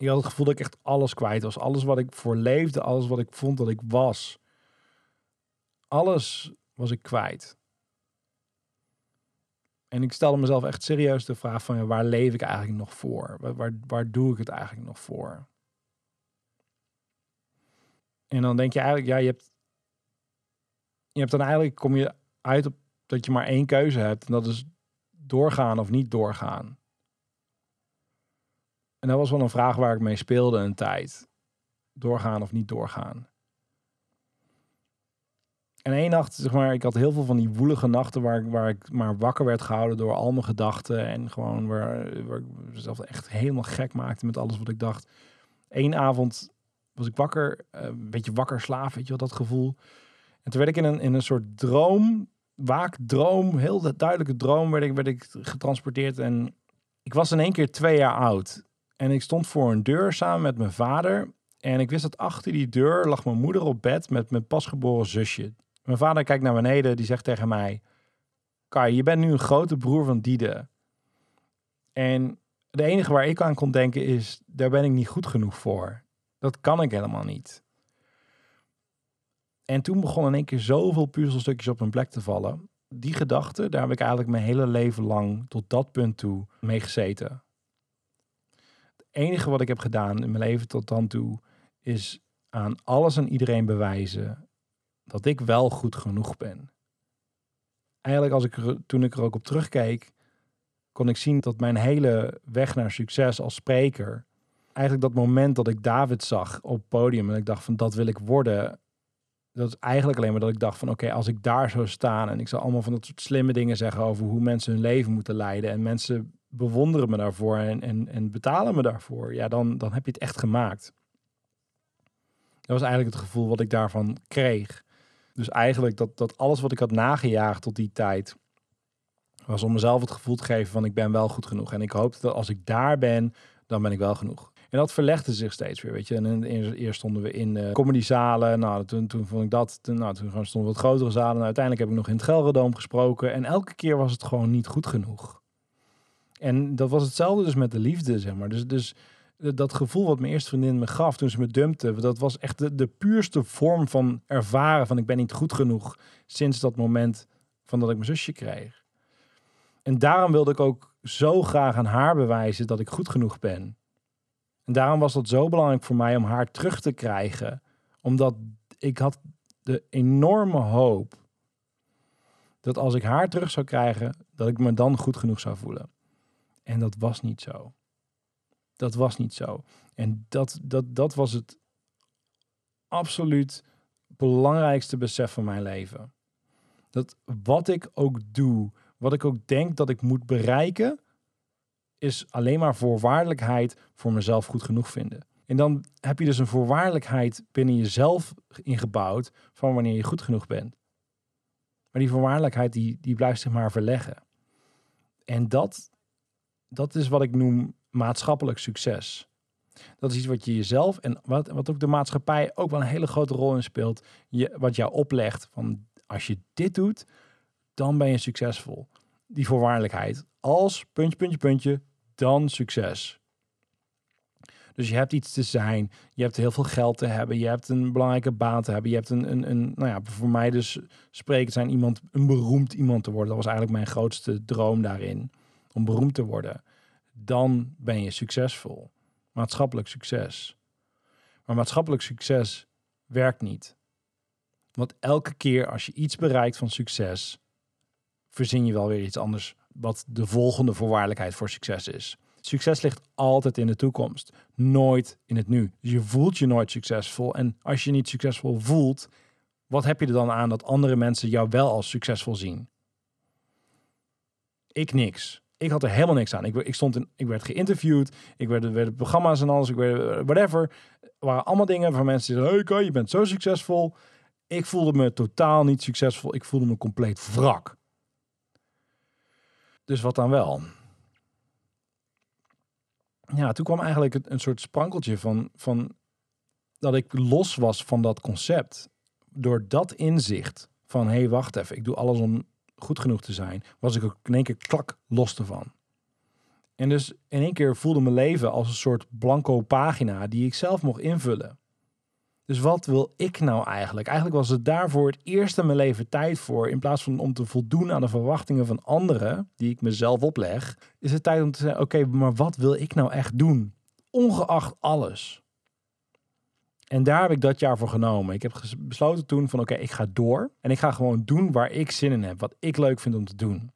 ik had het gevoel dat ik echt alles kwijt was. Alles wat ik voor leefde, alles wat ik vond dat ik was. Alles was ik kwijt. En ik stelde mezelf echt serieus de vraag van ja, waar leef ik eigenlijk nog voor? Waar, waar, waar doe ik het eigenlijk nog voor? En dan denk je eigenlijk, ja, je hebt, je hebt dan eigenlijk, kom je uit op dat je maar één keuze hebt. En dat is doorgaan of niet doorgaan. En dat was wel een vraag waar ik mee speelde een tijd. Doorgaan of niet doorgaan. En één nacht, zeg maar, ik had heel veel van die woelige nachten waar ik, waar ik maar wakker werd gehouden door al mijn gedachten. En gewoon waar, waar ik mezelf echt helemaal gek maakte met alles wat ik dacht. Eén avond was ik wakker, eh, een beetje wakker slaaf, weet je wat dat gevoel. En toen werd ik in een, in een soort droom, waakdroom, heel duidelijke droom, werd ik, werd ik getransporteerd. En ik was in één keer twee jaar oud. En ik stond voor een deur samen met mijn vader. En ik wist dat achter die deur lag mijn moeder op bed met mijn pasgeboren zusje. Mijn vader kijkt naar beneden, die zegt tegen mij: Kai, je bent nu een grote broer van Diede. En de enige waar ik aan kon denken is: daar ben ik niet goed genoeg voor. Dat kan ik helemaal niet. En toen begon in één keer zoveel puzzelstukjes op hun plek te vallen. Die gedachte, daar heb ik eigenlijk mijn hele leven lang tot dat punt toe mee gezeten enige wat ik heb gedaan in mijn leven tot dan toe is aan alles en iedereen bewijzen dat ik wel goed genoeg ben. Eigenlijk als ik toen ik er ook op terugkeek, kon ik zien dat mijn hele weg naar succes als spreker, eigenlijk dat moment dat ik David zag op het podium en ik dacht van dat wil ik worden, dat is eigenlijk alleen maar dat ik dacht van oké, als ik daar zou staan en ik zou allemaal van dat soort slimme dingen zeggen over hoe mensen hun leven moeten leiden en mensen bewonderen me daarvoor en, en, en betalen me daarvoor, ja, dan, dan heb je het echt gemaakt. Dat was eigenlijk het gevoel wat ik daarvan kreeg. Dus eigenlijk dat, dat alles wat ik had nagejaagd tot die tijd, was om mezelf het gevoel te geven van ik ben wel goed genoeg. En ik hoopte dat als ik daar ben, dan ben ik wel genoeg. En dat verlegde zich steeds weer, weet je. En eerst stonden we in uh, comedy-zalen. Nou, toen, toen vond ik dat... Toen, nou, toen stonden we wat grotere zalen. Nou, uiteindelijk heb ik nog in het Gelredoom gesproken. En elke keer was het gewoon niet goed genoeg. En dat was hetzelfde dus met de liefde, zeg maar. Dus, dus dat gevoel wat mijn eerste vriendin me gaf toen ze me dumpte... dat was echt de, de puurste vorm van ervaren van ik ben niet goed genoeg... sinds dat moment van dat ik mijn zusje kreeg. En daarom wilde ik ook zo graag aan haar bewijzen dat ik goed genoeg ben. En daarom was dat zo belangrijk voor mij om haar terug te krijgen. Omdat ik had de enorme hoop dat als ik haar terug zou krijgen, dat ik me dan goed genoeg zou voelen. En dat was niet zo. Dat was niet zo. En dat, dat, dat was het absoluut belangrijkste besef van mijn leven. Dat wat ik ook doe, wat ik ook denk dat ik moet bereiken, is alleen maar voorwaardelijkheid voor mezelf goed genoeg vinden. En dan heb je dus een voorwaardelijkheid binnen jezelf ingebouwd van wanneer je goed genoeg bent. Maar die voorwaardelijkheid die, die blijft zich maar verleggen. En dat, dat is wat ik noem maatschappelijk succes. Dat is iets wat je jezelf en wat, wat ook de maatschappij ook wel een hele grote rol in speelt. Je, wat jou oplegt van als je dit doet, dan ben je succesvol. Die voorwaardelijkheid. Als puntje, puntje, puntje, dan succes. Dus je hebt iets te zijn, je hebt heel veel geld te hebben, je hebt een belangrijke baan te hebben, je hebt een, een, een nou ja, voor mij dus spreken zijn iemand, een beroemd iemand te worden. Dat was eigenlijk mijn grootste droom daarin, om beroemd te worden. Dan ben je succesvol. Maatschappelijk succes. Maar maatschappelijk succes werkt niet. Want elke keer als je iets bereikt van succes, verzin je wel weer iets anders wat de volgende voorwaardelijkheid voor succes is. Succes ligt altijd in de toekomst, nooit in het nu. Dus je voelt je nooit succesvol. En als je niet succesvol voelt, wat heb je er dan aan dat andere mensen jou wel als succesvol zien? Ik niks. Ik had er helemaal niks aan. Ik, ik, stond in, ik werd geïnterviewd, ik werd, werd programma's en alles, ik werd whatever. Het waren allemaal dingen van mensen die zeiden, hey je bent zo succesvol. Ik voelde me totaal niet succesvol. Ik voelde me compleet wrak. Dus wat dan wel? Ja, toen kwam eigenlijk een soort sprankeltje van, van dat ik los was van dat concept. Door dat inzicht van hé, hey, wacht even, ik doe alles om goed genoeg te zijn, was ik ook in één keer klak los ervan. En dus in één keer voelde mijn leven als een soort blanco pagina die ik zelf mocht invullen. Dus wat wil ik nou eigenlijk? Eigenlijk was het daarvoor het eerste in mijn leven tijd voor. In plaats van om te voldoen aan de verwachtingen van anderen, die ik mezelf opleg, is het tijd om te zeggen: oké, maar wat wil ik nou echt doen? Ongeacht alles. En daar heb ik dat jaar voor genomen. Ik heb besloten toen van oké, ik ga door. En ik ga gewoon doen waar ik zin in heb. Wat ik leuk vind om te doen.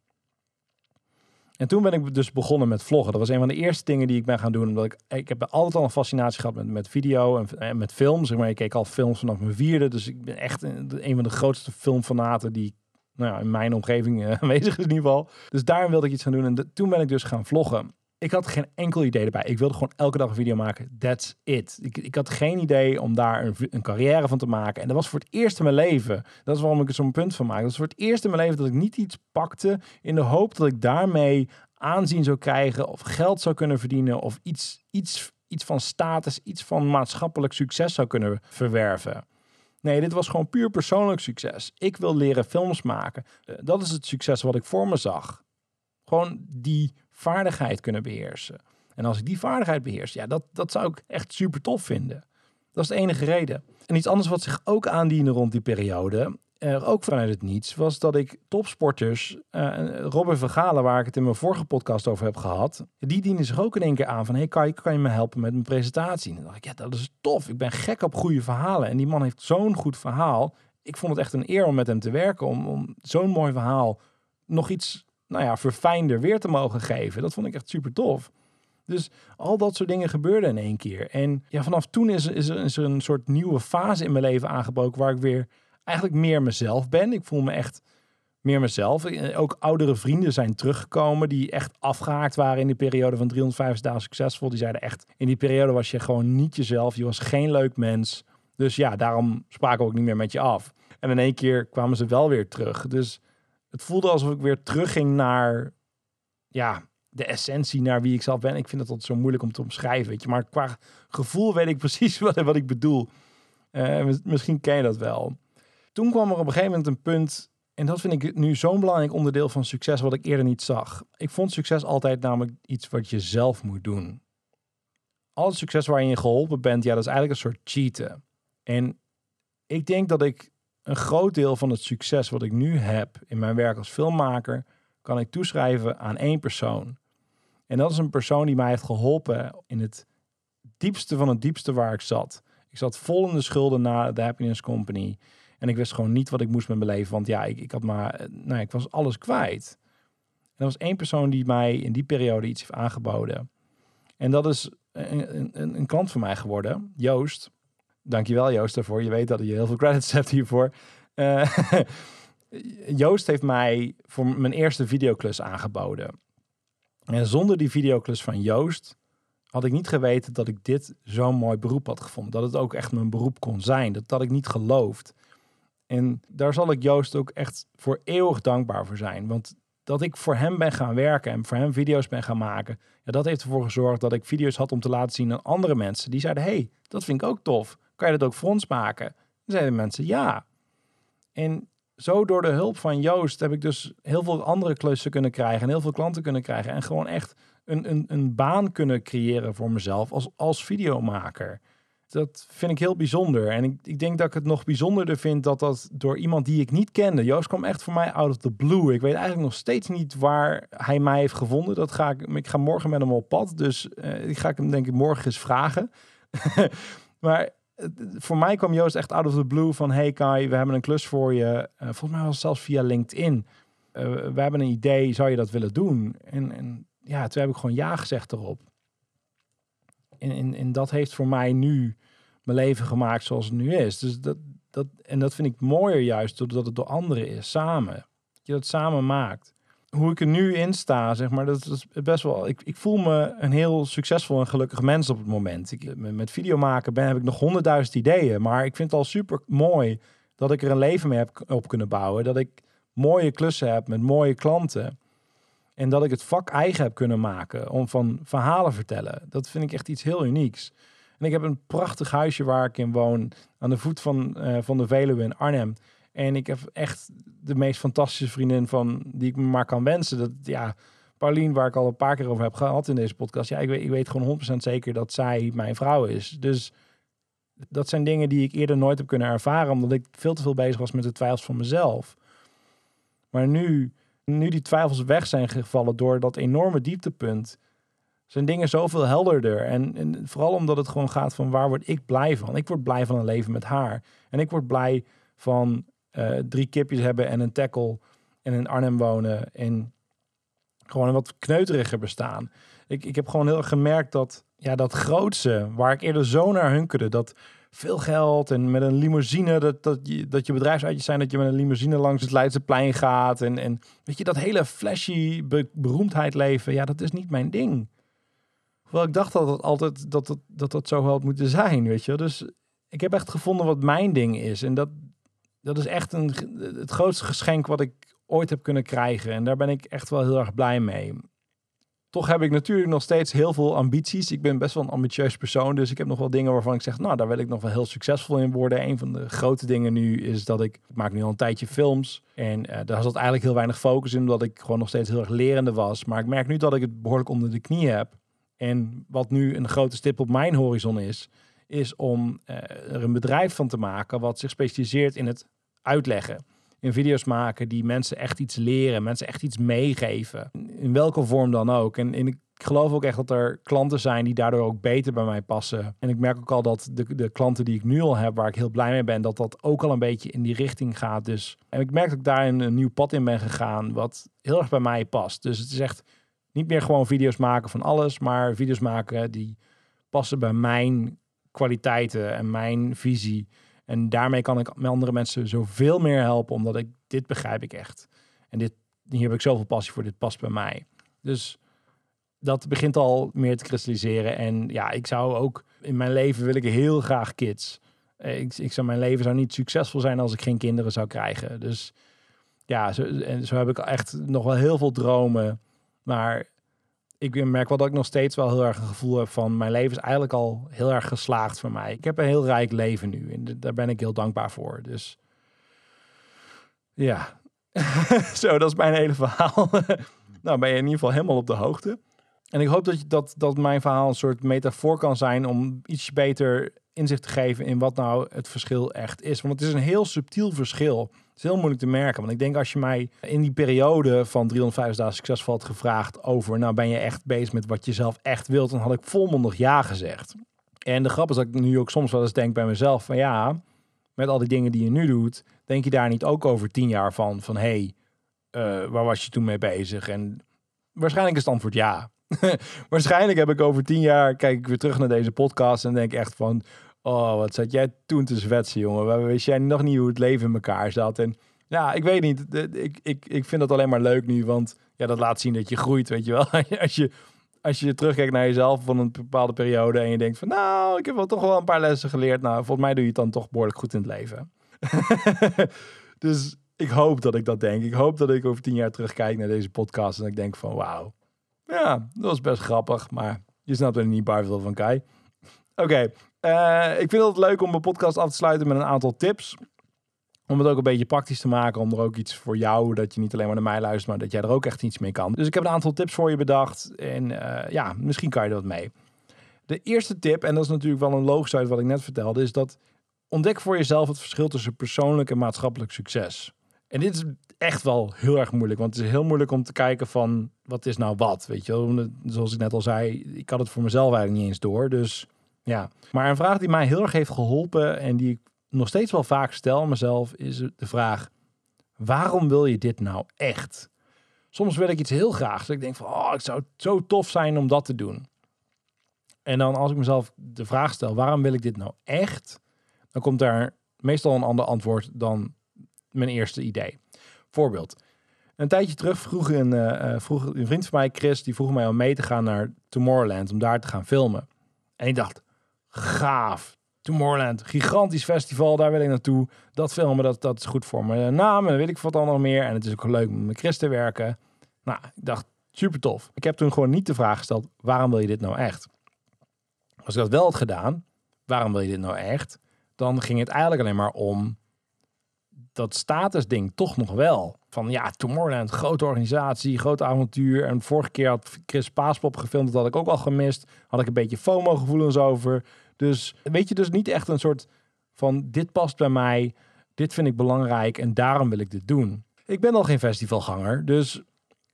En toen ben ik dus begonnen met vloggen. Dat was een van de eerste dingen die ik ben gaan doen. Omdat ik, ik heb altijd al een fascinatie gehad met, met video en, met film. Zeg maar, ik keek al films vanaf mijn vierde. Dus ik ben echt een, een van de grootste filmfanaten die nou ja, in mijn omgeving uh, [LAUGHS] aanwezig is in ieder geval. Dus daarom wilde ik iets gaan doen. En toen ben ik dus gaan vloggen. Ik had geen enkel idee erbij. Ik wilde gewoon elke dag een video maken. That's it. Ik, ik had geen idee om daar een, een, carrière van te maken. En dat was voor het eerst in mijn leven. Dat is waarom ik er zo'n punt van maak. Dat was voor het eerst in mijn leven dat ik niet iets pakte in de hoop dat ik daarmee aanzien zou krijgen of geld zou kunnen verdienen of iets, iets, iets van status, iets van maatschappelijk succes zou kunnen verwerven. Nee, dit was gewoon puur persoonlijk succes. Ik wil leren films maken. Eh, dat is het succes wat ik voor me zag. Gewoon die vaardigheid kunnen beheersen. En als ik die vaardigheid beheers, ja, dat, dat zou ik echt super tof vinden. Dat is de enige reden. En iets anders wat zich ook aandiende rond die periode, er ook vanuit het niets, was dat ik topsporters, uh, Robin Vergalen, waar ik het in mijn vorige podcast over heb gehad, die dienen zich ook in één keer aan van, hey, kan je me helpen met mijn presentatie? En dan dacht ik, ja, dat is tof. Ik ben gek op goede verhalen. En die man heeft zo'n goed verhaal. Ik vond het echt een eer om met hem te werken, om, om zo'n mooi verhaal nog iets nou ja, verfijnder weer te mogen geven. Dat vond ik echt super tof. Dus al dat soort dingen gebeurden in één keer. En ja, vanaf toen is, is, er, is er een soort nieuwe fase in mijn leven aangebroken waar ik weer eigenlijk meer mezelf ben. Ik voel me echt meer mezelf. Ook oudere vrienden zijn teruggekomen die echt afgehaakt waren in die periode van 350 dagen succesvol. Die zeiden echt, in die periode was je gewoon niet jezelf. Je was geen leuk mens. Dus ja, daarom spraken we ook niet meer met je af. En in één keer kwamen ze wel weer terug. Dus het voelde alsof ik weer terugging naar ja, de essentie, naar wie ik zelf ben. Ik vind het altijd zo moeilijk om te omschrijven, weet je. Maar qua gevoel weet ik [LAUGHS] precies wat, wat ik bedoel. Uh, misschien ken je dat wel. Toen kwam er op een gegeven moment een punt en dat vind ik nu zo'n belangrijk onderdeel van succes wat ik eerder niet zag. Ik vond succes altijd namelijk iets wat je zelf moet doen. Al het succes waarin je geholpen bent, ja, dat is eigenlijk een soort cheaten. En ik denk dat ik een groot deel van het succes wat ik nu heb in mijn werk als filmmaker, kan ik toeschrijven aan één persoon. En dat is een persoon die mij heeft geholpen in het diepste van het diepste waar ik zat. Ik zat vol in de schulden na de Happiness Company. En ik wist gewoon niet wat ik moest met mijn leven. Want ja, ik, ik had maar, eh, nou, ik was alles kwijt. En er was één persoon die mij in die periode iets heeft aangeboden. En dat is een, een, een klant van mij geworden, Joost. Dankjewel Joost daarvoor. Je weet dat je heel veel credits [LAUGHS] hebt hiervoor. Uh, Joost heeft mij voor mijn eerste videoclus aangeboden. En zonder die videoclus van Joost had ik niet geweten dat ik dit zo'n mooi beroep had gevonden. Dat het ook echt mijn beroep kon zijn. Dat had ik niet geloofd. En daar zal ik Joost ook echt voor eeuwig dankbaar voor zijn. Want dat ik voor hem ben gaan werken en voor hem video's ben gaan maken, ja, dat heeft ervoor gezorgd dat ik video's had om te laten zien aan andere mensen. Die zeiden: hey, dat vind ik ook tof. Kan je dat ook ons maken? Zeiden mensen ja. En zo door de hulp van Joost heb ik dus heel veel andere klussen kunnen krijgen en heel veel klanten kunnen krijgen. En gewoon echt een, een, een baan kunnen creëren voor mezelf als, als videomaker dat vind ik heel bijzonder. En ik, ik denk dat ik het nog bijzonderder vind dat dat door iemand die ik niet kende. Joost kwam echt voor mij out of the blue. Ik weet eigenlijk nog steeds niet waar hij mij heeft gevonden. Dat ga ik, ik ga morgen met hem op pad. Dus uh, ik ga hem denk ik morgen eens vragen. [LAUGHS] maar voor mij kwam Joost echt out of the blue van... Hey Kai, we hebben een klus voor je. Uh, volgens mij was het zelfs via LinkedIn. Uh, we hebben een idee, zou je dat willen doen? En, en ja, toen heb ik gewoon ja gezegd erop. En dat heeft voor mij nu mijn leven gemaakt zoals het nu is. Dus dat, dat, en dat vind ik mooier juist, doordat het door anderen is, samen. Dat je dat samen maakt. Hoe ik er nu in sta, zeg maar, dat is best wel. Ik, ik voel me een heel succesvol en gelukkig mens op het moment. Ik, met video maken ben, heb ik nog honderdduizend ideeën. Maar ik vind het al super mooi dat ik er een leven mee heb op kunnen bouwen. Dat ik mooie klussen heb met mooie klanten. En dat ik het vak eigen heb kunnen maken om van verhalen vertellen. Dat vind ik echt iets heel unieks. En ik heb een prachtig huisje waar ik in woon. Aan de voet van, uh, van de Veluwe in Arnhem. En ik heb echt de meest fantastische vriendin van die ik me maar kan wensen. Dat ja, Paulien, waar ik al een paar keer over heb gehad in deze podcast. Ja, ik weet, ik weet gewoon 100% zeker dat zij mijn vrouw is. Dus dat zijn dingen die ik eerder nooit heb kunnen ervaren. Omdat ik veel te veel bezig was met de twijfels van mezelf. Maar nu, nu die twijfels weg zijn gevallen door dat enorme dieptepunt zijn dingen zoveel helderder. En, en, vooral omdat het gewoon gaat van waar word ik blij van? Ik word blij van een leven met haar. En ik word blij van uh, drie kipjes hebben en een tackle en in Arnhem wonen. En gewoon een wat kneuteriger bestaan. Ik, ik heb gewoon heel erg gemerkt dat ja, dat grootste, waar ik eerder zo naar hunkerde, dat veel geld en met een limousine, dat, dat, je, dat je bedrijfsuitjes zijn, dat je met een limousine langs het Leidseplein gaat. En, en weet je, dat hele flashy beroemdheid leven, ja, dat is niet mijn ding. Wel, ik dacht dat het altijd dat het, dat dat zo had moeten zijn, weet je. Dus ik heb echt gevonden wat mijn ding is. En dat, dat is echt een, het grootste geschenk wat ik ooit heb kunnen krijgen. En daar ben ik echt wel heel erg blij mee. Toch heb ik natuurlijk nog steeds heel veel ambities. Ik ben best wel een ambitieus persoon. Dus ik heb nog wel dingen waarvan ik zeg, nou, daar wil ik nog wel heel succesvol in worden. Een van de grote dingen nu is dat ik, ik maak nu al een tijdje films. En uh, daar zat eigenlijk heel weinig focus in, omdat ik gewoon nog steeds heel erg lerende was. Maar ik merk nu dat ik het behoorlijk onder de knie heb. En wat nu een grote stip op mijn horizon is, is om uh, er een bedrijf van te maken wat zich specialiseert in het uitleggen. In video's maken die mensen echt iets leren, mensen echt iets meegeven. In welke vorm dan ook. En, ik geloof ook echt dat er klanten zijn die daardoor ook beter bij mij passen. En ik merk ook al dat de, de klanten die ik nu al heb, waar ik heel blij mee ben, dat dat ook al een beetje in die richting gaat. Dus en ik merk dat ik daar een nieuw pad in ben gegaan, wat heel erg bij mij past. Dus het is echt Niet meer gewoon video's maken van alles, maar video's maken die passen bij mijn kwaliteiten en mijn visie. En daarmee kan ik met andere mensen zoveel meer helpen, omdat ik dit begrijp ik echt. En dit, hier heb ik zoveel passie voor, dit past bij mij. Dus dat begint al meer te kristalliseren. En ja, ik zou ook in mijn leven wil ik heel graag kids. Eh, ik, ik zou mijn leven zou niet succesvol zijn als ik geen kinderen zou krijgen. Dus ja, zo, en zo heb ik echt nog wel heel veel dromen. Maar ik merk wel dat ik nog steeds wel heel erg een gevoel heb van mijn leven is eigenlijk al heel erg geslaagd voor mij. Ik heb een heel rijk leven nu en daar ben ik heel dankbaar voor. Dus ja, [LAUGHS] zo dat is mijn hele verhaal. [LAUGHS] nou ben je in ieder geval helemaal op de hoogte. En ik hoop dat, je, dat, dat mijn verhaal een soort metafoor kan zijn om iets beter inzicht te geven in wat nou het verschil echt is. Want het is een heel subtiel verschil. Het is heel moeilijk te merken. Want ik denk als je mij in die periode van 350 dagen succesvol had gevraagd over, nou ben je echt bezig met wat je zelf echt wilt, dan had ik volmondig ja gezegd. En de grap is dat ik nu ook soms wel eens denk bij mezelf van ja, met al die dingen die je nu doet, denk je daar niet ook over tien jaar van, van hey, uh, waar was je toen mee bezig? En waarschijnlijk is het antwoord ja. [LAUGHS] Waarschijnlijk heb ik over tien jaar, kijk ik weer terug naar deze podcast en denk echt van, oh, wat zat jij toen te zwetsen, jongen. Wist jij nog niet hoe het leven in elkaar zat? En ja, ik weet niet. Ik, ik, ik vind dat alleen maar leuk nu, want ja, dat laat zien dat je groeit, weet je wel. [LAUGHS] Als je, als je terugkijkt naar jezelf van een bepaalde periode en je denkt van, nou, ik heb wel toch wel een paar lessen geleerd. Nou, volgens mij doe je het dan toch behoorlijk goed in het leven. [LAUGHS] dus ik hoop dat ik dat denk. Ik hoop dat ik over tien jaar terugkijk naar deze podcast en ik denk van, wauw, ja, dat was best grappig, maar je snapt er niet bij veel van Kai. Oké, eh, ik vind het leuk om mijn podcast af te sluiten met een aantal tips. Om het ook een beetje praktisch te maken. Om er ook iets voor jou, dat je niet alleen maar naar mij luistert, maar dat jij er ook echt iets mee kan. Dus ik heb een aantal tips voor je bedacht. En uh, ja, misschien kan je er wat mee. De eerste tip, en dat is natuurlijk wel een logisch uit wat ik net vertelde, is dat ontdek voor jezelf het verschil tussen persoonlijk en maatschappelijk succes. En dit is echt wel heel erg moeilijk. Want het is heel moeilijk om te kijken van wat is nou wat. Weet je wel? Zoals ik net al zei, ik had het voor mezelf eigenlijk niet eens door. Dus ja. Maar een vraag die mij heel erg heeft geholpen en die ik nog steeds wel vaak stel mezelf, is de vraag: waarom wil je dit nou echt? Soms wil ik iets heel graag. Dus ik denk van, oh, het zou zo tof zijn om dat te doen. En dan als ik mezelf de vraag stel, waarom wil ik dit nou echt? Dan komt daar meestal een ander antwoord dan mijn eerste idee. Voorbeeld. Een tijdje terug vroeg een, vroeg een vriend van mij, Chris, die vroeg mij om mee te gaan naar Tomorrowland, om daar te gaan filmen. En ik dacht, gaaf. Tomorrowland, gigantisch festival, daar wil ik naartoe. Dat filmen, dat, dat is goed voor mijn naam en weet ik wat allemaal meer. En het is ook leuk om met Chris te werken. Nou, ik dacht, super tof. Ik heb toen gewoon niet de vraag gesteld, waarom wil je dit nou echt? Als ik dat wel had gedaan, waarom wil je dit nou echt? Dan ging het eigenlijk alleen maar om dat statusding toch nog wel. Van ja, Tomorrowland, grote organisatie, groot avontuur. En vorige keer had Chris Paaspop gefilmd, dat had ik ook al gemist. Had ik een beetje FOMO-gevoelens over. Dus weet je, dus niet echt een soort van dit past bij mij, dit vind ik belangrijk en daarom wil ik dit doen. Ik ben al geen festivalganger, dus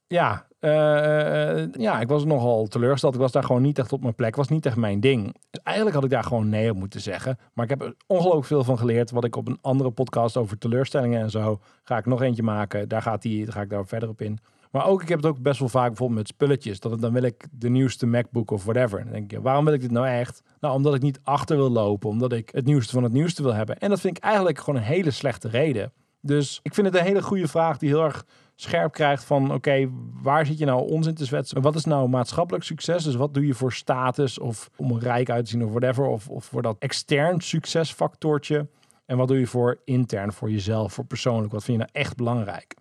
ja, uh, ja, ik was nogal teleurgesteld. Ik was daar gewoon niet echt op mijn plek. was niet echt mijn ding. Dus eigenlijk had ik daar gewoon nee op moeten zeggen. Maar ik heb er ongelooflijk veel van geleerd. Wat ik op een andere podcast over teleurstellingen en zo ga ik nog eentje maken. Daar gaat die, daar ga ik daar verder op in. Maar ook, ik heb het ook best wel vaak bijvoorbeeld met spulletjes. Dat dan wil ik de nieuwste MacBook of whatever. Dan denk je, waarom wil ik dit nou echt? Nou, omdat ik niet achter wil lopen. Omdat ik het nieuwste van het nieuwste wil hebben. En dat vind ik eigenlijk gewoon een hele slechte reden. Dus ik vind het een hele goede vraag die heel erg scherp krijgt van oké, waar zit je nou onzin te zwetsen? Wat is nou maatschappelijk succes? Dus wat doe je voor status of om rijk uit te zien of whatever? Of, of voor dat extern succesfactortje? En wat doe je voor intern, voor jezelf, voor persoonlijk? Wat vind je nou echt belangrijk?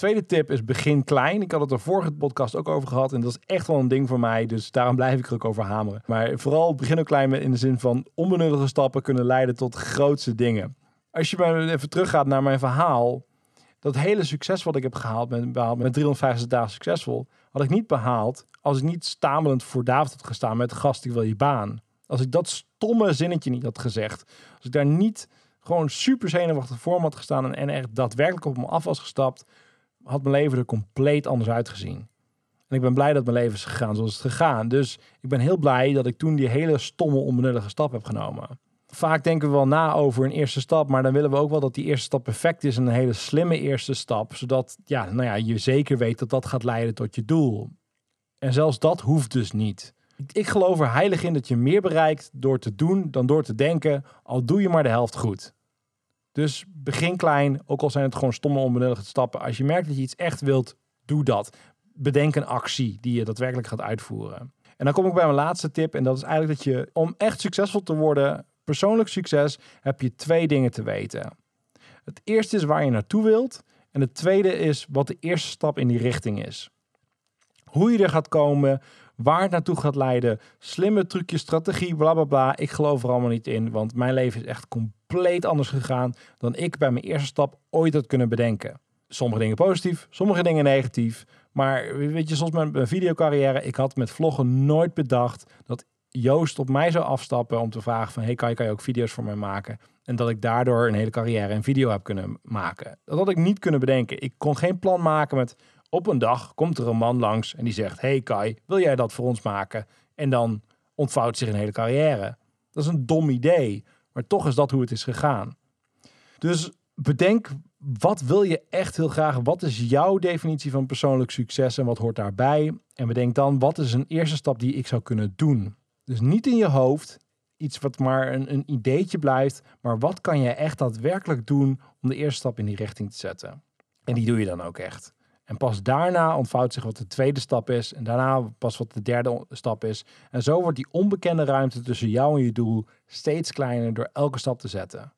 Tweede tip is begin klein. Ik had het er vorige podcast ook over gehad. En dat is echt wel een ding voor mij. Dus daarom blijf ik er ook over hameren. Maar vooral begin ook klein in de zin van onbenullige stappen kunnen leiden tot grootste dingen. Als je maar even teruggaat naar mijn verhaal dat hele succes wat ik heb gehaald met, behaald met 350 dagen succesvol, had ik niet behaald als ik niet stamelend voor David had gestaan met gast, ik wil je baan. Als ik dat stomme zinnetje niet had gezegd, als ik daar niet gewoon super zenuwachtig voor me had gestaan en echt daadwerkelijk op me af was gestapt, had mijn leven er compleet anders uitgezien. En ik ben blij dat mijn leven is gegaan zoals het gegaan. Dus ik ben heel blij dat ik toen die hele stomme, onbenullige stap heb genomen vaak denken we wel na over een eerste stap, maar dan willen we ook wel dat die eerste stap perfect is en een hele slimme eerste stap, zodat ja, nou ja, je zeker weet dat dat gaat leiden tot je doel. En zelfs dat hoeft dus niet. Ik geloof er heilig in dat je meer bereikt door te doen dan door te denken, al doe je maar de helft goed. Dus begin klein, ook al zijn het gewoon stomme onbenullige stappen. Als je merkt dat je iets echt wilt, doe dat. Bedenk een actie die je daadwerkelijk gaat uitvoeren. En dan kom ik bij mijn laatste tip en dat is eigenlijk dat je om echt succesvol te worden, persoonlijk succes, heb je twee dingen te weten. Het eerste is waar je naartoe wilt en het tweede is wat de eerste stap in die richting is. Hoe je er gaat komen, waar het naartoe gaat leiden, slimme trucjes, strategie, bla bla bla. Ik geloof er allemaal niet in, want mijn leven is echt compleet anders gegaan dan ik bij mijn eerste stap ooit had kunnen bedenken. Sommige dingen positief, sommige dingen negatief. Maar weet je, zoals mijn, mijn videocarrière, ik had met vloggen nooit bedacht dat Joost op mij zou afstappen om te vragen van... hey, kan je, kan je ook video's voor mij maken? En dat ik daardoor een hele carrière en video heb kunnen maken. Dat had ik niet kunnen bedenken. Ik kon geen plan maken met... op een dag komt er een man langs en die zegt... hey Kai, wil jij dat voor ons maken? En dan ontvouwt zich een hele carrière. Dat is een dom idee, maar toch is dat hoe het is gegaan. Dus bedenk, wat wil je echt heel graag? Wat is jouw definitie van persoonlijk succes en wat hoort daarbij? En bedenk dan, wat is een eerste stap die ik zou kunnen doen? Dus niet in je hoofd, iets wat maar een, een ideetje blijft, maar wat kan je echt daadwerkelijk doen om de eerste stap in die richting te zetten? En die doe je dan ook echt. En pas daarna ontvouwt zich wat de tweede stap is. En daarna pas wat de derde stap is. En zo wordt die onbekende ruimte tussen jou en je doel steeds kleiner door elke stap te zetten.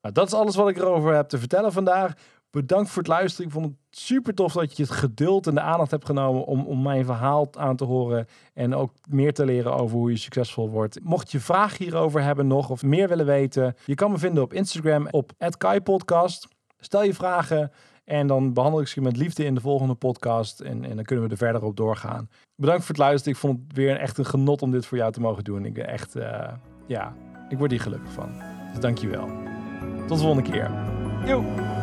Nou, dat is alles wat ik erover heb te vertellen vandaag. Bedankt voor het luisteren. Ik vond het super tof dat je het geduld en de aandacht hebt genomen om, om mijn verhaal aan te horen. En ook meer te leren over hoe je succesvol wordt. Mocht je vragen hierover hebben nog of meer willen weten, je kan me vinden op Instagram op @kaipodcast. Stel je vragen en dan behandel ik ze met liefde in de volgende podcast. En, en dan kunnen we er verder op doorgaan. Bedankt voor het luisteren. Ik vond het weer echt een genot om dit voor jou te mogen doen. Ik ben echt, uh, ja, ik word hier gelukkig van. Dus dankjewel. Tot de volgende keer. Joe!